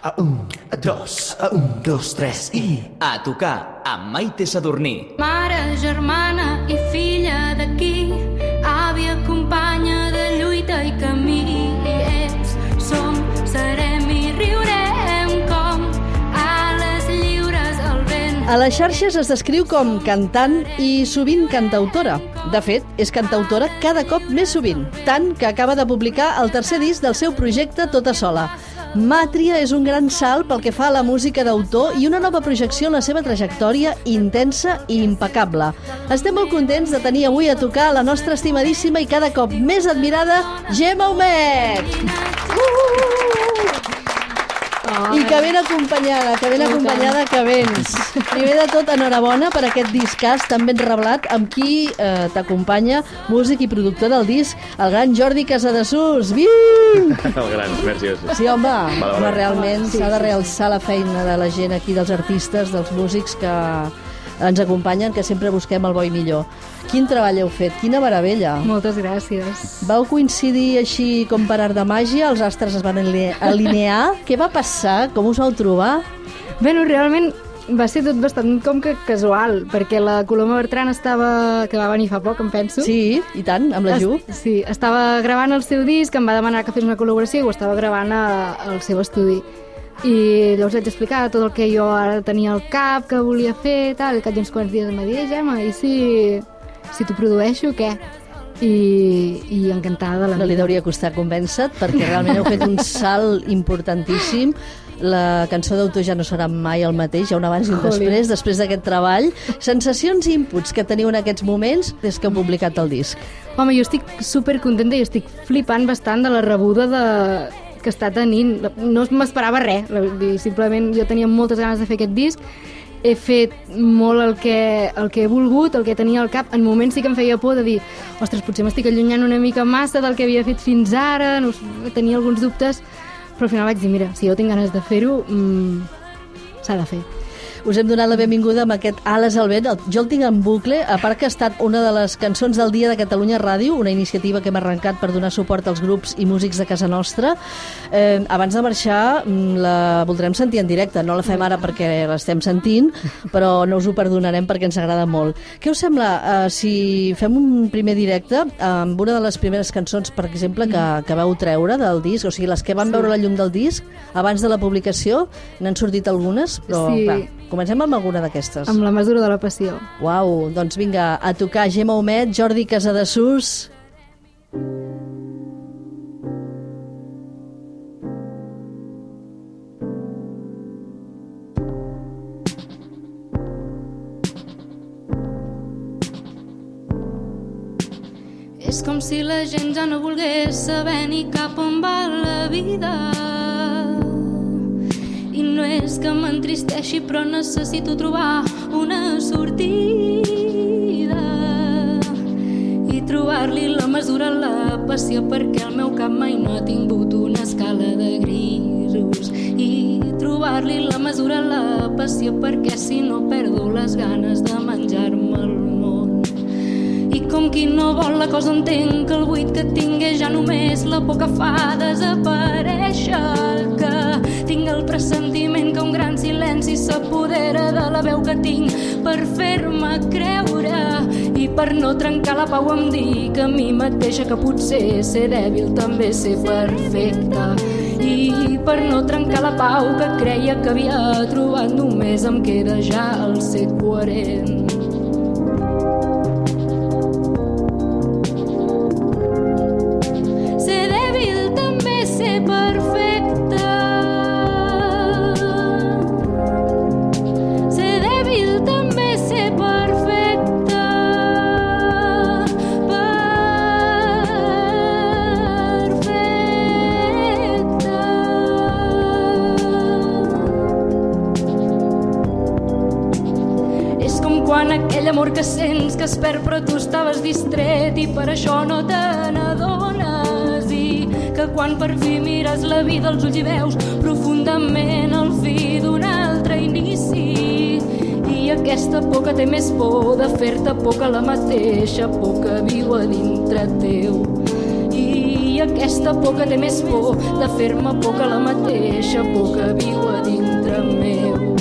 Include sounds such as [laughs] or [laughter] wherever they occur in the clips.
A un, a dos, a un, dos, tres i... A tocar amb Maite Sadurní. Mare, germana i filla d'aquí, àvia, companya de lluita i camí. Ets, som, serem i riurem com ales lliures al vent. A les xarxes es descriu com cantant i sovint cantautora. De fet, és cantautora cada cop més sovint, tant que acaba de publicar el tercer disc del seu projecte Tota Sola. Màtria és un gran salt pel que fa a la música d'autor i una nova projecció en la seva trajectòria intensa i impecable. Estem molt contents de tenir avui a tocar la nostra estimadíssima i cada cop més admirada Gemma Humet! I que ben acompanyada, que ben acompanyada que vens. Primer de tot, enhorabona per aquest discàs tan ben reblat amb qui eh, t'acompanya, músic i productor del disc, el gran Jordi Casadesús. Viu! El gran, merci. Sí, home, vale. home realment s'ha de realçar la feina de la gent aquí, dels artistes, dels músics que ens acompanyen, que sempre busquem el bo i millor. Quin treball heu fet, quina meravella. Moltes gràcies. Vau coincidir així com per art de màgia? Els astres es van aline- alinear? [laughs] Què va passar? Com us vau trobar? Bueno, realment va ser tot bastant com que casual, perquè la Coloma Bertran estava... que va venir fa poc, em penso. Sí, i tant, amb la Ju. Es- Sí, estava gravant el seu disc, em va demanar que fes una col·laboració i ho estava gravant a, al seu estudi. I llavors vaig explicar tot el que jo ara tenia al cap, que volia fer, tal, i que uns quants dies em va dir, "Eh, Gemma, i si, si t'ho produeixo, què? I, i encantada de la No li vida. hauria costat convèncer perquè realment heu fet un salt importantíssim. La cançó d'autor ja no serà mai el mateix, hi ha un abans i un després, després d'aquest treball. Sensacions i inputs que teniu en aquests moments des que heu publicat el disc. Home, jo estic super contenta i estic flipant bastant de la rebuda de... que està tenint. No m'esperava res, simplement jo tenia moltes ganes de fer aquest disc, he fet molt el que, el que he volgut, el que tenia al cap. En moments sí que em feia por de dir ostres, potser m'estic allunyant una mica massa del que havia fet fins ara, no, tenia alguns dubtes, però al final vaig dir, mira, si jo tinc ganes de fer-ho, mmm, s'ha de fer. Us hem donat la benvinguda amb aquest Ales al vent. Jo el tinc en bucle, a part que ha estat una de les cançons del dia de Catalunya Ràdio, una iniciativa que hem arrencat per donar suport als grups i músics de casa nostra. Eh, abans de marxar mm, la voldrem sentir en directe, no la fem ara perquè l'estem sentint, però no us ho perdonarem perquè ens agrada molt. Què us sembla eh, si fem un primer directe amb una de les primeres cançons, per exemple, que, que vau treure del disc, o sigui, les que van veure la llum del disc abans de la publicació, n'han sortit algunes, però Sí. clar, Comencem amb alguna d'aquestes. Amb la mesura de la passió. Uau, doncs vinga, a tocar Gemma Homet, Jordi Casadesús. És com si la gent ja no volgués saber ni cap on va la vida. És que m'entristeixi, però necessito trobar una sortida. I trobar-li la mesura a la passió, perquè el meu cap mai no ha tingut una escala de grisos. I trobar-li la mesura a la passió, perquè si no perdo les ganes de menjar-me com qui no vol la cosa entenc que el buit que tingué ja només la por que fa desaparèixer que tinc el pressentiment que un gran silenci s'apodera de la veu que tinc per fer-me creure i per no trencar la pau em dic a mi mateixa que potser ser dèbil també ser perfecta i per no trencar la pau que creia que havia trobat només em queda ja el ser coherent als ulls i veus profundament el fi d'un altre inici i aquesta por que té més por de fer-te por que la mateixa por que viu a dintre teu i aquesta por que té més por de fer-me por que la mateixa por que viu a dintre meu.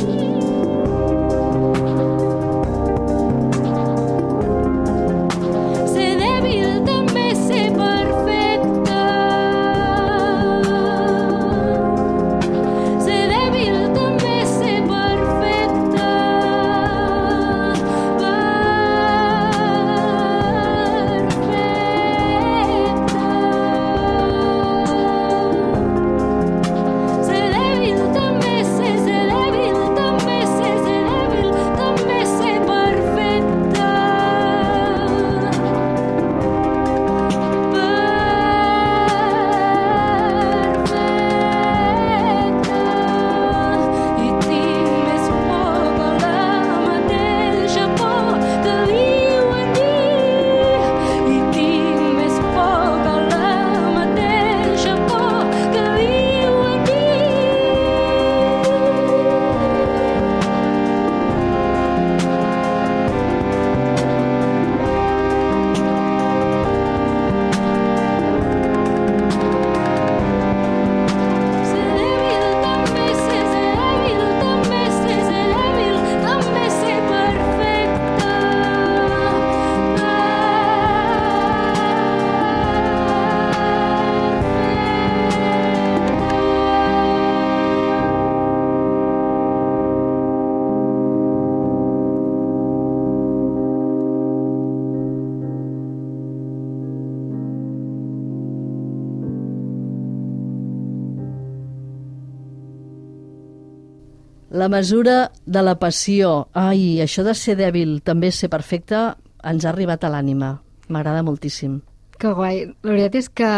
La mesura de la passió. Ai, això de ser dèbil, també ser perfecte, ens ha arribat a l'ànima. M'agrada moltíssim. Que guai. La veritat és que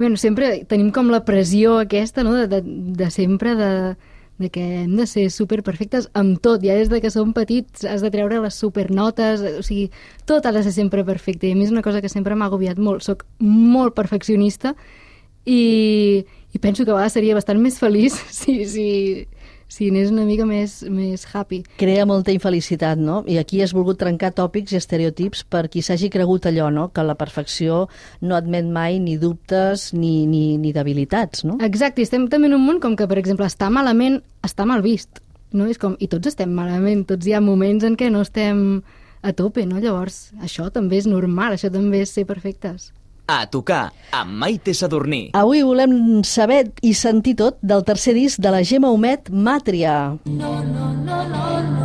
bueno, sempre tenim com la pressió aquesta, no?, de, de, de sempre de, de que hem de ser superperfectes amb tot, ja des de que som petits has de treure les supernotes, o sigui, tot ha de ser sempre perfecte, i a mi és una cosa que sempre m'ha agobiat molt, soc molt perfeccionista i, i penso que a vegades seria bastant més feliç [laughs] si, si, si anés una mica més, més happy. Crea molta infelicitat, no? I aquí has volgut trencar tòpics i estereotips per qui s'hagi cregut allò, no? Que la perfecció no admet mai ni dubtes ni, ni, ni debilitats, no? Exacte, estem també en un món com que, per exemple, estar malament està mal vist, no? És com, I tots estem malament, tots hi ha moments en què no estem a tope, no? Llavors, això també és normal, això també és ser perfectes. A tocar amb Maite Sadurní. Avui volem saber i sentir tot del tercer disc de la Gemma Homet, Màtria. Invoca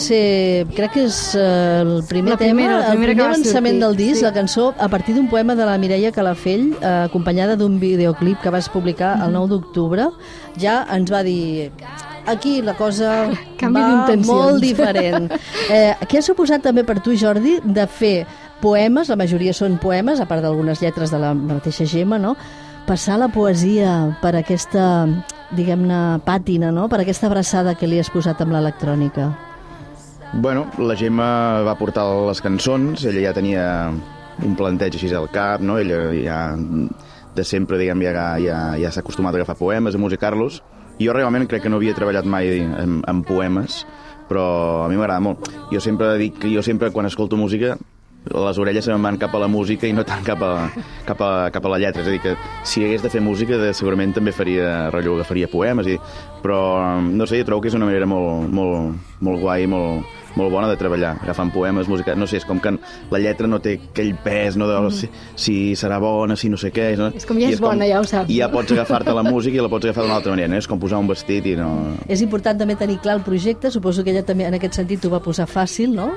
ser, crec que és eh, el primer La primera, tema, la primera el primer va avançament sortir, del disc, sí. la cançó, a partir d'un poema de la Mireia Calafell, eh, acompanyada d'un videoclip que vas publicar el 9 d'octubre, ja ens va dir aquí la cosa [laughs] Canvi va d'intencions." molt diferent. [laughs] Eh, què ha suposat també per tu, Jordi, de fer poemes, la majoria són poemes, a part d'algunes lletres de la mateixa Gemma, no? passar la poesia per aquesta, diguem-ne, pàtina, no? per aquesta abraçada que li has posat amb l'electrònica. Bueno, la Gemma va portar les cançons, ella ja tenia un planteig així al cap, no? Ella ja de sempre, diguem, ja, ja, ja s'ha acostumat a agafar poemes, a musicar-los. Jo realment crec que no havia treballat mai en, en poemes, però a mi m'agrada molt. Jo sempre dic que jo sempre, quan escolto música, les orelles se me'n van cap a la música i no tant cap a, cap a, cap a la lletra. És a dir, que si hagués de fer música, de, segurament també faria, rotllo, agafaria poemes, i, però no sé, jo trobo que és una manera molt, molt, molt guai, molt, molt bona de treballar, agafant poemes, música, no sé, és com que la lletra no té aquell pes, no, de si, si serà bona, si no sé què... No? És com ja I és bona, ja ho saps. I ja pots agafar-te la música i la pots agafar d'una altra manera, no? és com posar un vestit i no... És important també tenir clar el projecte, suposo que ella també en aquest sentit t'ho va posar fàcil, no?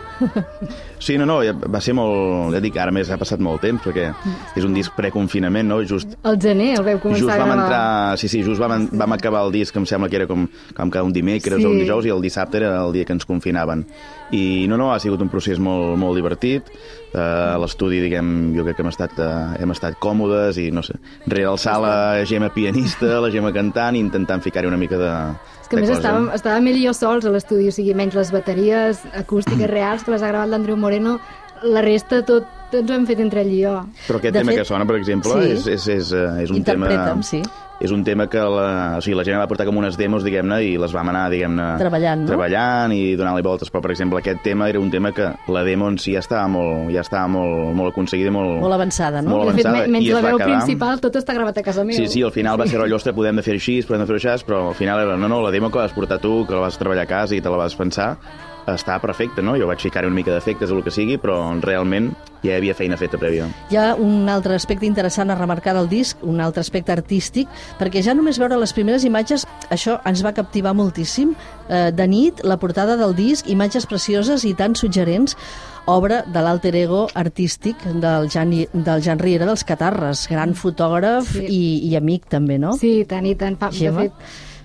Sí, no, no, va ser molt... Ja dic, ara més ha passat molt temps, perquè és un disc preconfinament, no? Just, El gener el veu començar just a vam gravar. entrar... Sí, sí, just vam, vam acabar el disc, em sembla que era com, com cada un dimecres Sí. o un dijous, i el dissabte era el el dia que ens confinaven. I no, no, ha sigut un procés molt, molt divertit. Uh, a l'estudi, diguem, jo crec que hem estat, uh, hem estat còmodes i, no sé, realçar la Gemma pianista, la Gemma cantant intentant ficar-hi una mica de, És que a més cosa. estàvem, estàvem ell i jo sols a l'estudi, o sigui, menys les bateries acústiques reals que les ha gravat l'Andreu Moreno, la resta tot, tots ho hem fet entre ell i jo. Però aquest De tema fet, que sona, per exemple, sí. és, és, és, eh, és un tema... Interpreta'm, sí. És un tema que la, o sigui, la gent va portar com unes demos, diguem-ne, i les vam anar, diguem-ne... Treballant, no? Treballant i donant-li voltes. Però, per exemple, aquest tema era un tema que la demo en si ja estava molt, ja estava molt, molt aconseguida i molt... Molt avançada, no? Molt de fet, avançada, me- menys la veu quedar- principal, tot està gravat a casa meva. Sí, sí, al final va ser rotllo, ostres, podem de fer així, podem de fer això, però al final era, no, no, la demo que vas portar tu, que la vas treballar a casa i te la vas pensar, està perfecta, no? Jo vaig ficar una mica d'efectes o el que sigui, però realment ja hi havia feina feta prèvia. Hi ha un altre aspecte interessant a remarcar del disc, un altre aspecte artístic, perquè ja només veure les primeres imatges, això ens va captivar moltíssim. Eh, de nit, la portada del disc, imatges precioses i tan suggerents, obra de l'alter ego artístic del Jan, del Jan Riera dels Catarres, gran fotògraf Sí. i, i amic també, no? Sí, tant i tant. Fa, de fet,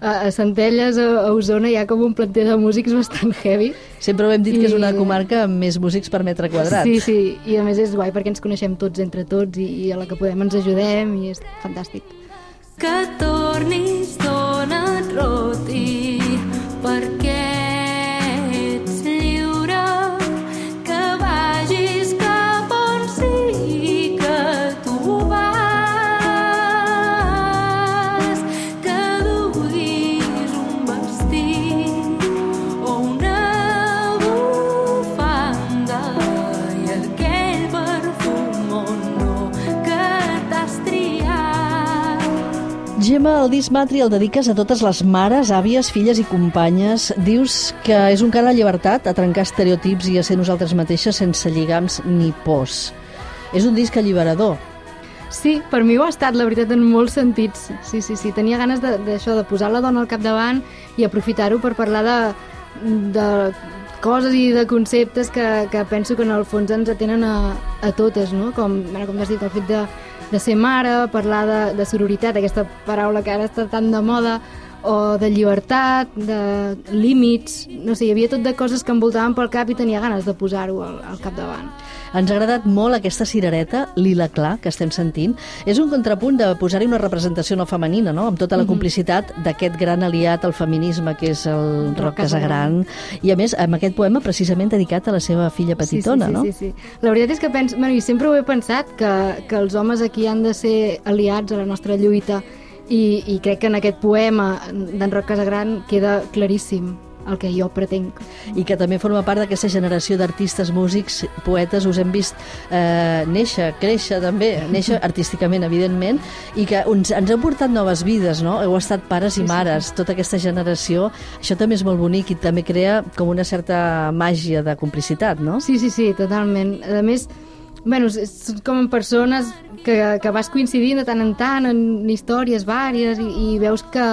a, a Centelles, a, a Osona, hi ha com un planter de músics bastant heavy. Sempre ho hem dit que és una I- comarca amb més músics per metre quadrat. Sí, sí, i a més és guai perquè ens coneixem tots entre tots i, i a la que podem ens ajudem i és fantàstic. que tornis dona't roti perquè Gemma, el disc Matri el dediques a totes les mares, àvies, filles i companyes. Dius que és un cant a llibertat, a trencar estereotips i a ser nosaltres mateixes sense lligams ni pors. És un disc alliberador. Sí, per mi ho ha estat, la veritat, en molts sentits. Sí, sí, sí. Tenia ganes d'això, de, de posar la dona al capdavant i aprofitar-ho per parlar de, de coses i de conceptes que, que penso que en el fons ens atenen a, a totes, no? Com, bueno, com has dit, el fet de, de ser mare, parlar de, de sororitat, aquesta paraula que ara està tan de moda, o de llibertat, de límits, no sé, hi havia tot de coses que em voltaven pel cap i tenia ganes de posar-ho al, al capdavant. Ens ha agradat molt aquesta cirereta, lila clar, que estem sentint. És un contrapunt de posar-hi una representació no femenina, no? amb tota la complicitat d'aquest gran aliat al feminisme, que és el Roc Casagran. I, a més, amb aquest poema precisament dedicat a la seva filla petitona, sí, sí, no? Sí, sí, sí. La veritat és que penso, bueno, i sempre ho he pensat, que, que els homes aquí han de ser aliats a la nostra lluita i, i crec que en aquest poema d'en Roc Casagran queda claríssim el que jo pretenc. i que també forma part d'aquesta generació d'artistes, músics, poetes, us hem vist eh, néixer, créixer també, [laughs] néixer artísticament, evidentment, i que ens, ens han portat noves vides, no? Heu estat pares i mares, tota aquesta generació. Això també és molt bonic i també crea com una certa màgia de complicitat, no? Sí, sí, sí, totalment. A més, bueno, són com persones que, que vas coincidint de tant en tant en històries vàries i, i veus que,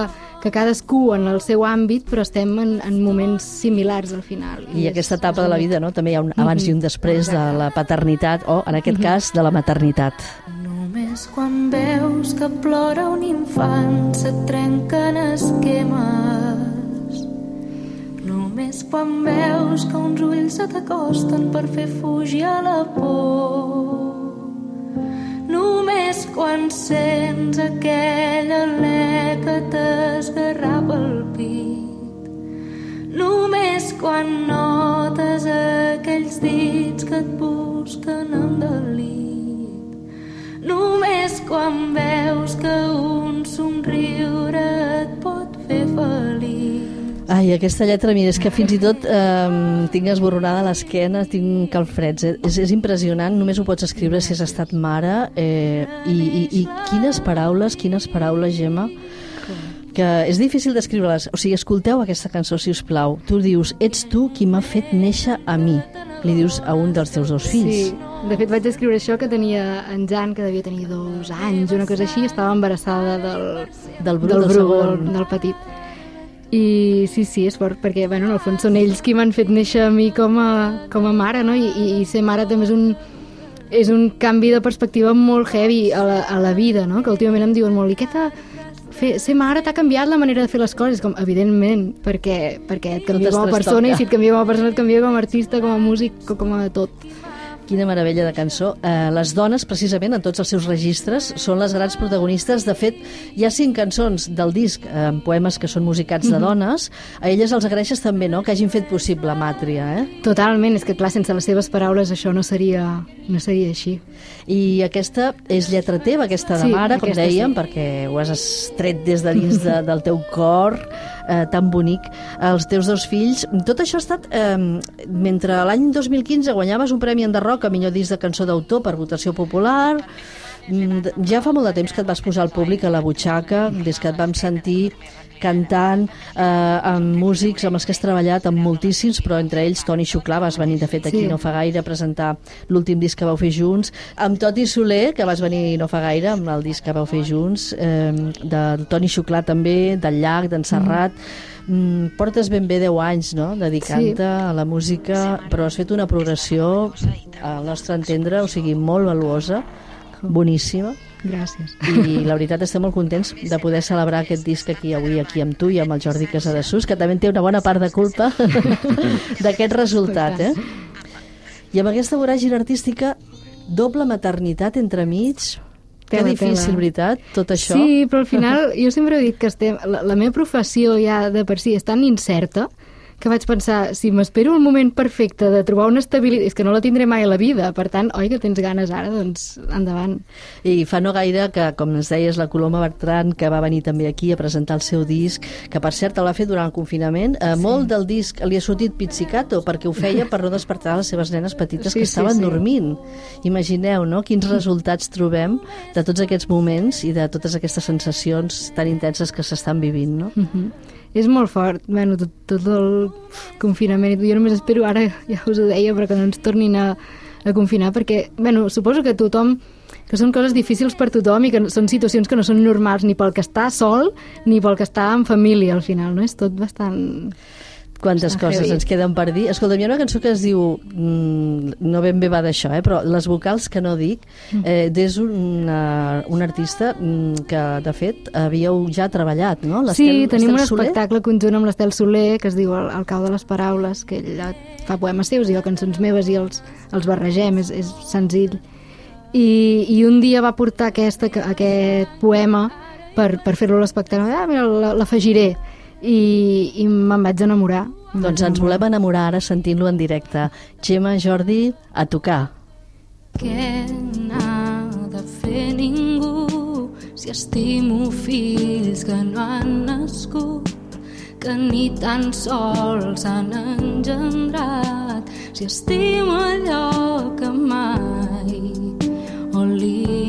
que cadascú en el seu àmbit, però estem en, en moments similars al final. I és- aquesta etapa és de la vida, no? També hi ha un abans i un després de la paternitat, o, en aquest cas, de la maternitat. Només quan veus que plora un infant se't trenquen esquemes. Només quan veus que uns ulls se t'acosten per fer fugir a la por. Només quan sents aquell quan notes aquells dits que et busquen amb delit. Només quan veus que un somriure et pot fer feliç. Ai, aquesta lletra, mira, és que fins i tot eh, tinc esborronada l'esquena, tinc calfreds. Eh? És, és impressionant, només ho pots escriure si has estat mare. Eh, i, i, I quines paraules, quines paraules, Gemma, que és difícil descriure-les. O sigui, escolteu aquesta cançó, si us plau. Tu dius, ets tu qui m'ha fet néixer a mi. Li dius a un dels teus dos fills. Sí, de fet vaig escriure això que tenia en Jan, que devia tenir dos anys, una cosa així, estava embarassada del, Del Bru, del, del Bru, segon. del, del petit. I sí, sí, és fort, perquè bueno, en el fons són ells qui m'han fet néixer a mi com a, com a mare, no? I, i, i ser mare també és un, és un canvi de perspectiva molt heavy a la, a la vida, no? Que últimament em diuen molt, i què t'ha fer, ser mare t'ha canviat la manera de fer les coses, com, evidentment, perquè, perquè et canvia com a persona i si et canvia com a persona et canvia com a artista, com a músic, co- com a tot. Quina meravella de cançó. Eh, les dones, precisament, en tots els seus registres, són les grans protagonistes. De fet, hi ha cinc cançons del disc, eh, amb poemes que són musicats de dones. A elles els agraeixes també, no?, que hagin fet possible Màtria, eh? Totalment, és que clar, sense les seves paraules això no seria, no seria així. I aquesta és lletra teva, aquesta de Sí, mare, com dèiem, sí. perquè ho has estret des de dins de, del teu cor, eh, tan bonic. Els teus dos fills... Tot això ha estat... Eh, mentre l'any 2015 guanyaves un premi Enderroc a millor disc de cançó d'autor per votació popular, mm, ja fa molt de temps que et vas posar al públic a la butxaca, des que et vam sentir cantant eh, amb músics amb els que has treballat, amb moltíssims, però entre ells Toni Xuclà, vas venir de fet aquí Sí. no fa gaire a presentar l'últim disc que vau fer junts, amb Toti Soler, que vas venir no fa gaire, amb el disc que vau fer junts, eh, del Toni Xuclà també, del Llac, d'en Serrat, mm. portes ben bé 10 anys, no?, dedicant-te a la música, però has fet una progressió, al nostre entendre, o sigui, molt valuosa, boníssima, Gràcies. i la veritat estem molt contents de poder celebrar aquest disc aquí avui aquí amb tu i amb el Jordi Casadesús que també té una bona part de culpa [laughs] d'aquest resultat eh? i amb aquesta voràgina artística doble maternitat entremig que Tela, difícil, tela. veritat, tot això Sí, però al final jo sempre he dit que estem, la, la meva professió ja de per si és tan incerta que vaig pensar, si m'espero el moment perfecte de trobar una estabilitat, és que no la tindré mai a la vida, per tant, oi que tens ganes ara, doncs endavant. I fa no gaire que, com ens deies, la Coloma Bertran, que va venir també aquí a presentar el seu disc, que per cert el va fer durant el confinament, eh, molt del disc li ha sortit pizzicato, perquè ho feia per no despertar les seves nenes petites Sí, que sí, estaven sí. dormint. Imagineu, no?, quins resultats trobem de tots aquests moments i de totes aquestes sensacions tan intenses que s'estan vivint, no? Mm -hmm. És molt fort, bueno, tot, tot el confinament, jo només espero ara, ja us ho deia, però que no ens tornin a, a confinar, perquè, bueno, suposo que tothom que són coses difícils per tothom i que són situacions que no són normals ni pel que està sol ni pel que està en família al final, no? És tot bastant... Quantes Està coses heavy. ens queden per dir. Escolta, hi ha una cançó que es diu... Mm, no ben bé va d'això, eh, però Les vocals que no dic, eh, és una, un artista mm, que, de fet, havíeu ja treballat, no? Sí, tenim un Soler? espectacle conjunt amb l'Estel Soler que es diu El, el cau de les paraules, que ella fa poemes seus i jo cançons meves i els, els barregem, és, és senzill. I, I un dia va portar aquesta, aquest poema per, per fer-lo a l'espectacle. Ah, mira, la- l'afegiré. I, i me'n vaig enamorar. Doncs ens volem enamorar ara sentint-lo en directe. Gemma, Jordi, a tocar. Què n'ha de fer ningú si estimo fills que no han nascut que ni tan sols han engendrat si estimo allò que mai o l'incorrecte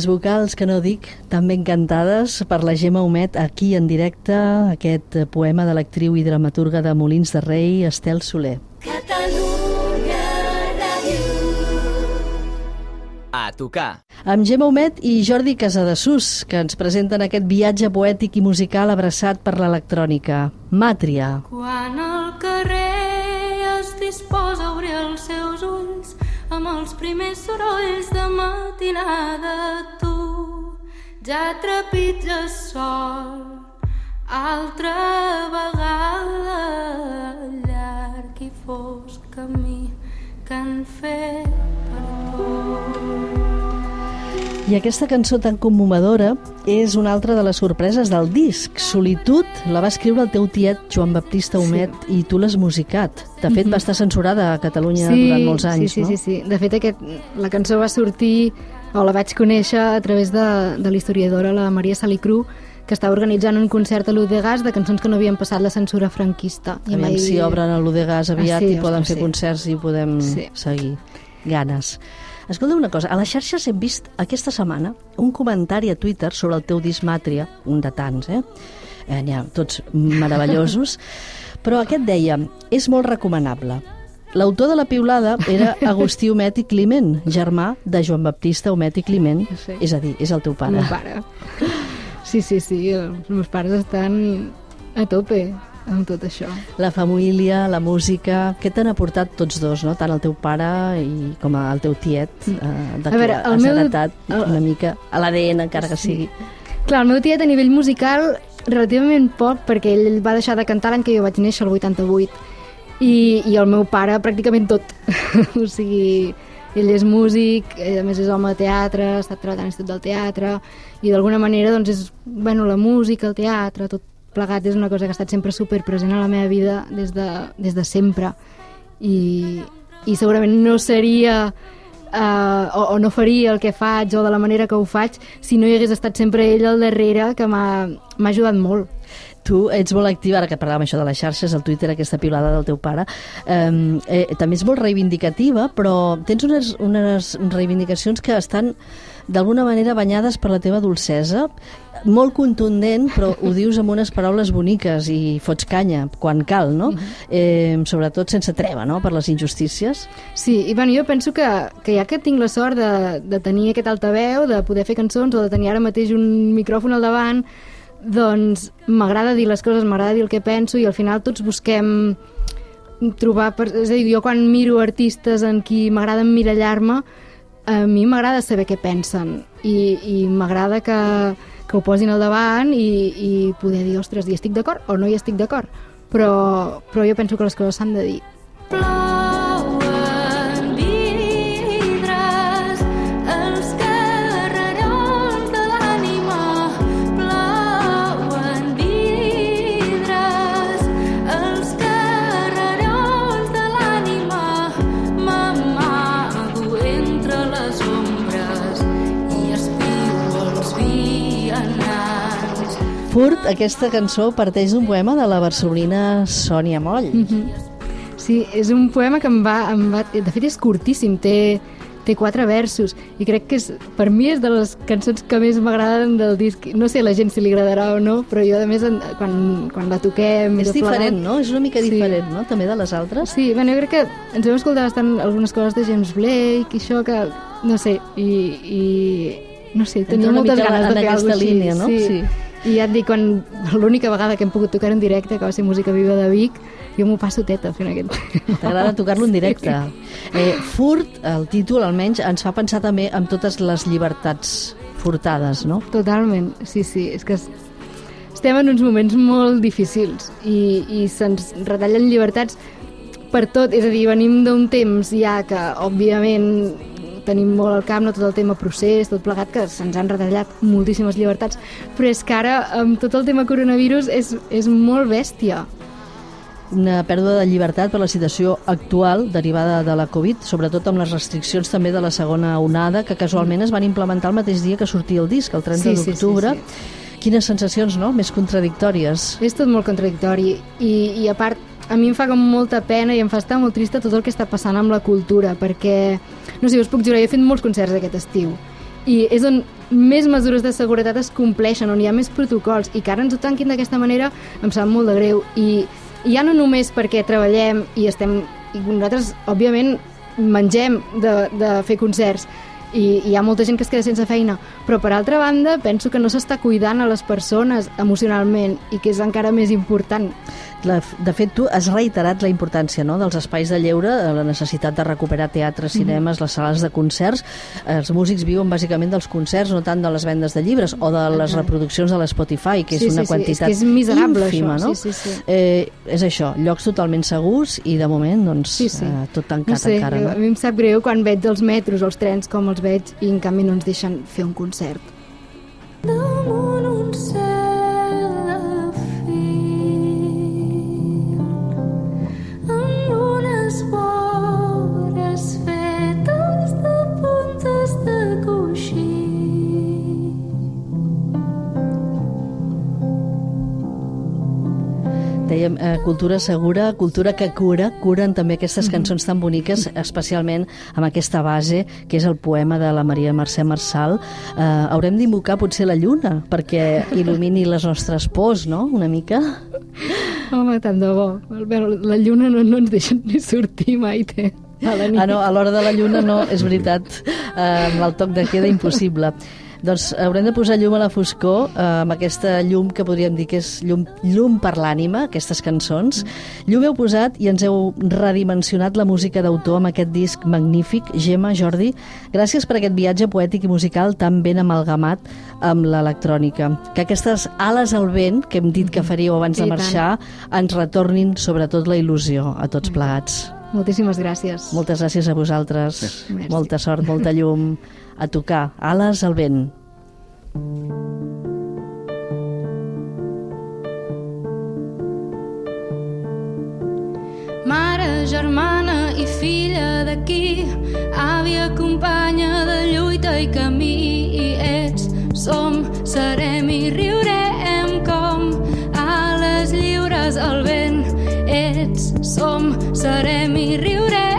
Les vocals que no dic, també encantades per la Gemma Homet aquí en directe, aquest poema de l'actriu i dramaturga de Molins de Rei, Estel Soler. Catalunya Ràdio. A tocar. Amb Gemma Homet i Jordi Casadesús, que ens presenten aquest viatge poètic i musical abraçat per l'electrònica. Màtria. Quan el carrer es disposa a obrir els seus ulls amb els primers sorolls de matinada, tu ja trepitges sol altra vegada llarg i fosc camí que han fet per tu. I aquesta cançó tan commovedora és una altra de les sorpreses del disc. Solitud la va escriure el teu tiet Joan Baptista Homet sí. i tu l'has musicat. De fet, va estar censurada a Catalunya durant molts anys, sí, sí, no? Sí, sí, sí. De fet, aquest, la cançó va sortir, o la vaig conèixer a través de, de l'historiadora, la Maria Salicru, que estava organitzant un concert a l'Udegas de cançons que no havien passat la censura franquista. I Aviam dir- si obren a l'Udegas aviat Ah, sí, i poden ostres, fer sí. concerts i podem Sí. seguir. Ganes. Escolta una cosa, a les xarxes hem vist aquesta setmana un comentari a Twitter sobre el teu disc Màtria, un de tants, eh? eh N'hi ha tots meravellosos, [laughs] però aquest deia, és molt recomanable. L'autor de la piulada era Agustí [laughs] Homet i Climent, germà de Joan Baptista Homet i Climent, Sí. és a dir, és el teu El pare. meu pare. Sí, sí, sí, els meus pares estan a tope amb tot això. La família, la música, què t'han aportat tots dos, no? tant el teu pare i com el teu tiet, eh, de A veure, el has meu- heretat el- una mica a l'ADN, encara que sigui. Clar, el meu tiet a nivell musical relativament poc, perquè ell va deixar de cantar l'any que jo vaig néixer, el 88, i, i el meu pare pràcticament tot. [laughs] o sigui, ell és músic, ell a més és home de teatre, ha estat treballant a l'Institut del Teatre, i d'alguna manera doncs és, bueno, la música, el teatre, tot plegat és una cosa que ha estat sempre super present a la meva vida des de, des de sempre. I, i segurament no seria uh, o, o no faria el que faig o de la manera que ho faig si no hi hagués estat sempre ell al darrere que m'ha ajudat molt. Tu ets molt activa, ara que parlàvem això de les xarxes, el Twitter, aquesta piulada del teu pare, eh, eh, també és molt reivindicativa, però tens unes, unes reivindicacions que estan d'alguna manera banyades per la teva dolcesa, molt contundent, però ho dius amb unes paraules boniques i fots canya quan cal, no? eh, sobretot sense treva, no?, per les injustícies. Sí, i bueno, jo penso que, que ja que tinc la sort de, de tenir aquest altaveu, de poder fer cançons o de tenir ara mateix un micròfon al davant, doncs m'agrada dir les coses, m'agrada dir el que penso i al final tots busquem trobar... Per... És a dir, jo quan miro artistes en qui m'agrada emmirallar-me, a mi m'agrada saber què pensen i, i m'agrada que, que ho posin al davant i, i poder dir, ostres, hi estic d'acord o no hi estic d'acord, però, però jo penso que les coses s'han de dir. Plouen Furt, aquesta cançó parteix d'un poema de la barcelonina Sònia Moll. Sí, és un poema que em va, em va... De fet, és curtíssim, té, té quatre versos i crec que és, per mi és de les cançons que més m'agraden del disc. No sé a la gent si li agradarà o no, però jo, a més, en- quan, quan la toquem... És plegat- diferent, no? És una mica Sí. diferent, no?, també de les altres. Sí, bueno, jo crec que ens vam escoltar bastant algunes coses de James Blake i això que, no sé, i, i no sé, tenia moltes ganes de fer alguna cosa línia, així. no? Sí. Sí. I ja et dic, quan l'única vegada que hem pogut tocar en directe, que va ser Música Viva de Vic, jo m'ho passo teta fent aquest T'agrada tocar-lo en directe. Eh, furt, el títol almenys, ens fa pensar també en totes les llibertats furtades, no? Totalment, sí, sí, és que es- estem en uns moments molt difícils i, i se'ns retallen llibertats per tot, és a dir, venim d'un temps ja que, òbviament, tenim molt al cap, no tot el tema procés, tot plegat, que se'ns han retallat moltíssimes llibertats, però és que ara, amb tot el tema coronavirus, és, és molt bèstia. Una pèrdua de llibertat per la situació actual derivada de la Covid, sobretot amb les restriccions també de la segona onada, que casualment es van implementar el mateix dia que sortia el disc, el 30 Sí, sí, sí, d'octubre. sí. Quines sensacions, no?, més contradictòries. És tot molt contradictori i, i a part a mi em fa com molta pena i em fa estar molt trista tot el que està passant amb la cultura perquè, no sé, us puc jurar, jo he fet molts concerts aquest estiu i és on més mesures de seguretat es compleixen, on hi ha més protocols, i que ara ens ho tanquin d'aquesta manera em sap molt de greu. I, ja no només perquè treballem i estem... I nosaltres, òbviament, mengem de, de fer concerts, i, i hi ha molta gent que es queda sense feina, però per altra banda penso que no s'està cuidant a les persones emocionalment i que és encara més important. La, de fet, tu has reiterat la importància no, dels espais de lleure, eh, la necessitat de recuperar teatres, cinemes, mm -hmm. les sales de concerts. Els músics viuen bàsicament dels concerts, no tant de les vendes de llibres o de les reproduccions de l'Spotify, que és Sí, una sí, sí, quantitat és que és miserable, ínfima. això. No? Sí, sí, sí. Eh, és això, llocs totalment segurs i de moment doncs, Sí, sí. Eh, tot tancat no sé, encara. No? a mi em sap greu quan veig els metros, els trens, com els veig, i en canvi no ens deixen fer un concert. Damunt un Dèiem, eh, cultura segura, cultura que cura, curen també aquestes cançons tan boniques, especialment amb aquesta base, que és el poema de la Maria Mercè Marçal. Eh, haurem d'invocar potser la lluna, perquè il·lumini les nostres pors, no?, una mica. Home, tant de bo. Bueno, la lluna no, no ens deixa ni sortir mai, té. A la nit. Ah, no, a l'hora de la lluna no, és veritat, eh, amb el toc de queda impossible. Doncs haurem de posar llum a la foscor, eh, amb aquesta llum que podríem dir que és llum, llum per l'ànima, aquestes cançons. Llum heu posat i ens heu redimensionat la música d'autor amb aquest disc magnífic. Gemma, Jordi, gràcies per aquest viatge poètic i musical tan ben amalgamat amb l'electrònica. Que aquestes ales al vent, que hem dit que faríeu abans de marxar, ens retornin sobretot la il·lusió a tots plegats. Moltíssimes gràcies. Moltes gràcies a vosaltres. Merci. Molta sort, molta llum. A tocar. Ales al vent. Mare, germana i filla d'aquí, àvia, companya de lluita i camí, i ets, som, serem i riurem com ales lliures al vent. Ets, som, serem i riurem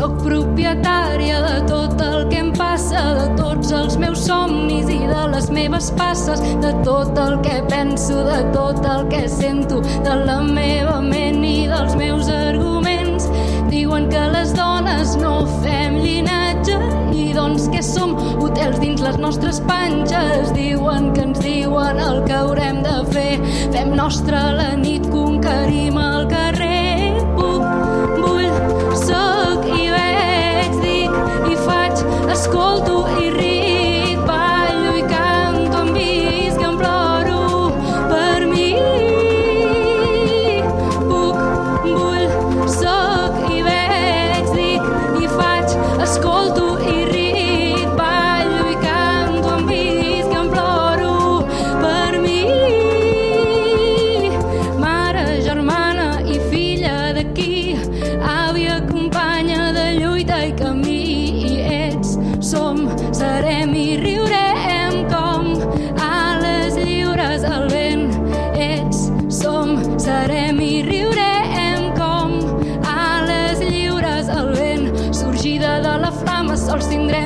Soc propietària de tot el que em passa, de tots els meus somnis i de les meves passes, de tot el que penso, de tot el que sento, de la meva ment i dels meus arguments. Diuen que les dones no fem llinatge i doncs què som? Hotels dins les nostres panxes diuen que ens diuen el que haurem de fer. Fem nostra la nit, conquerim el carrer. Faig,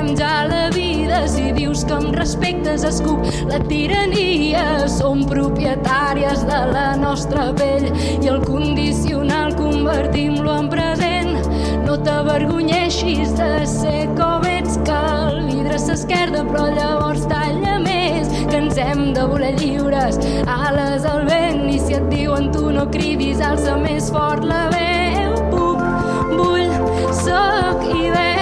tindrem ja la vida. Si dius que em respectes, escup la tirania. Som propietàries de la nostra pell i el condicional convertim-lo en present. No t'avergonyeixis de ser com ets, que el vidre s'esquerda, però llavors talla més, que ens hem de voler lliures, ales al vent, i si et diuen tu no cridis, alça més fort la veu. Puc, vull, soc i veig,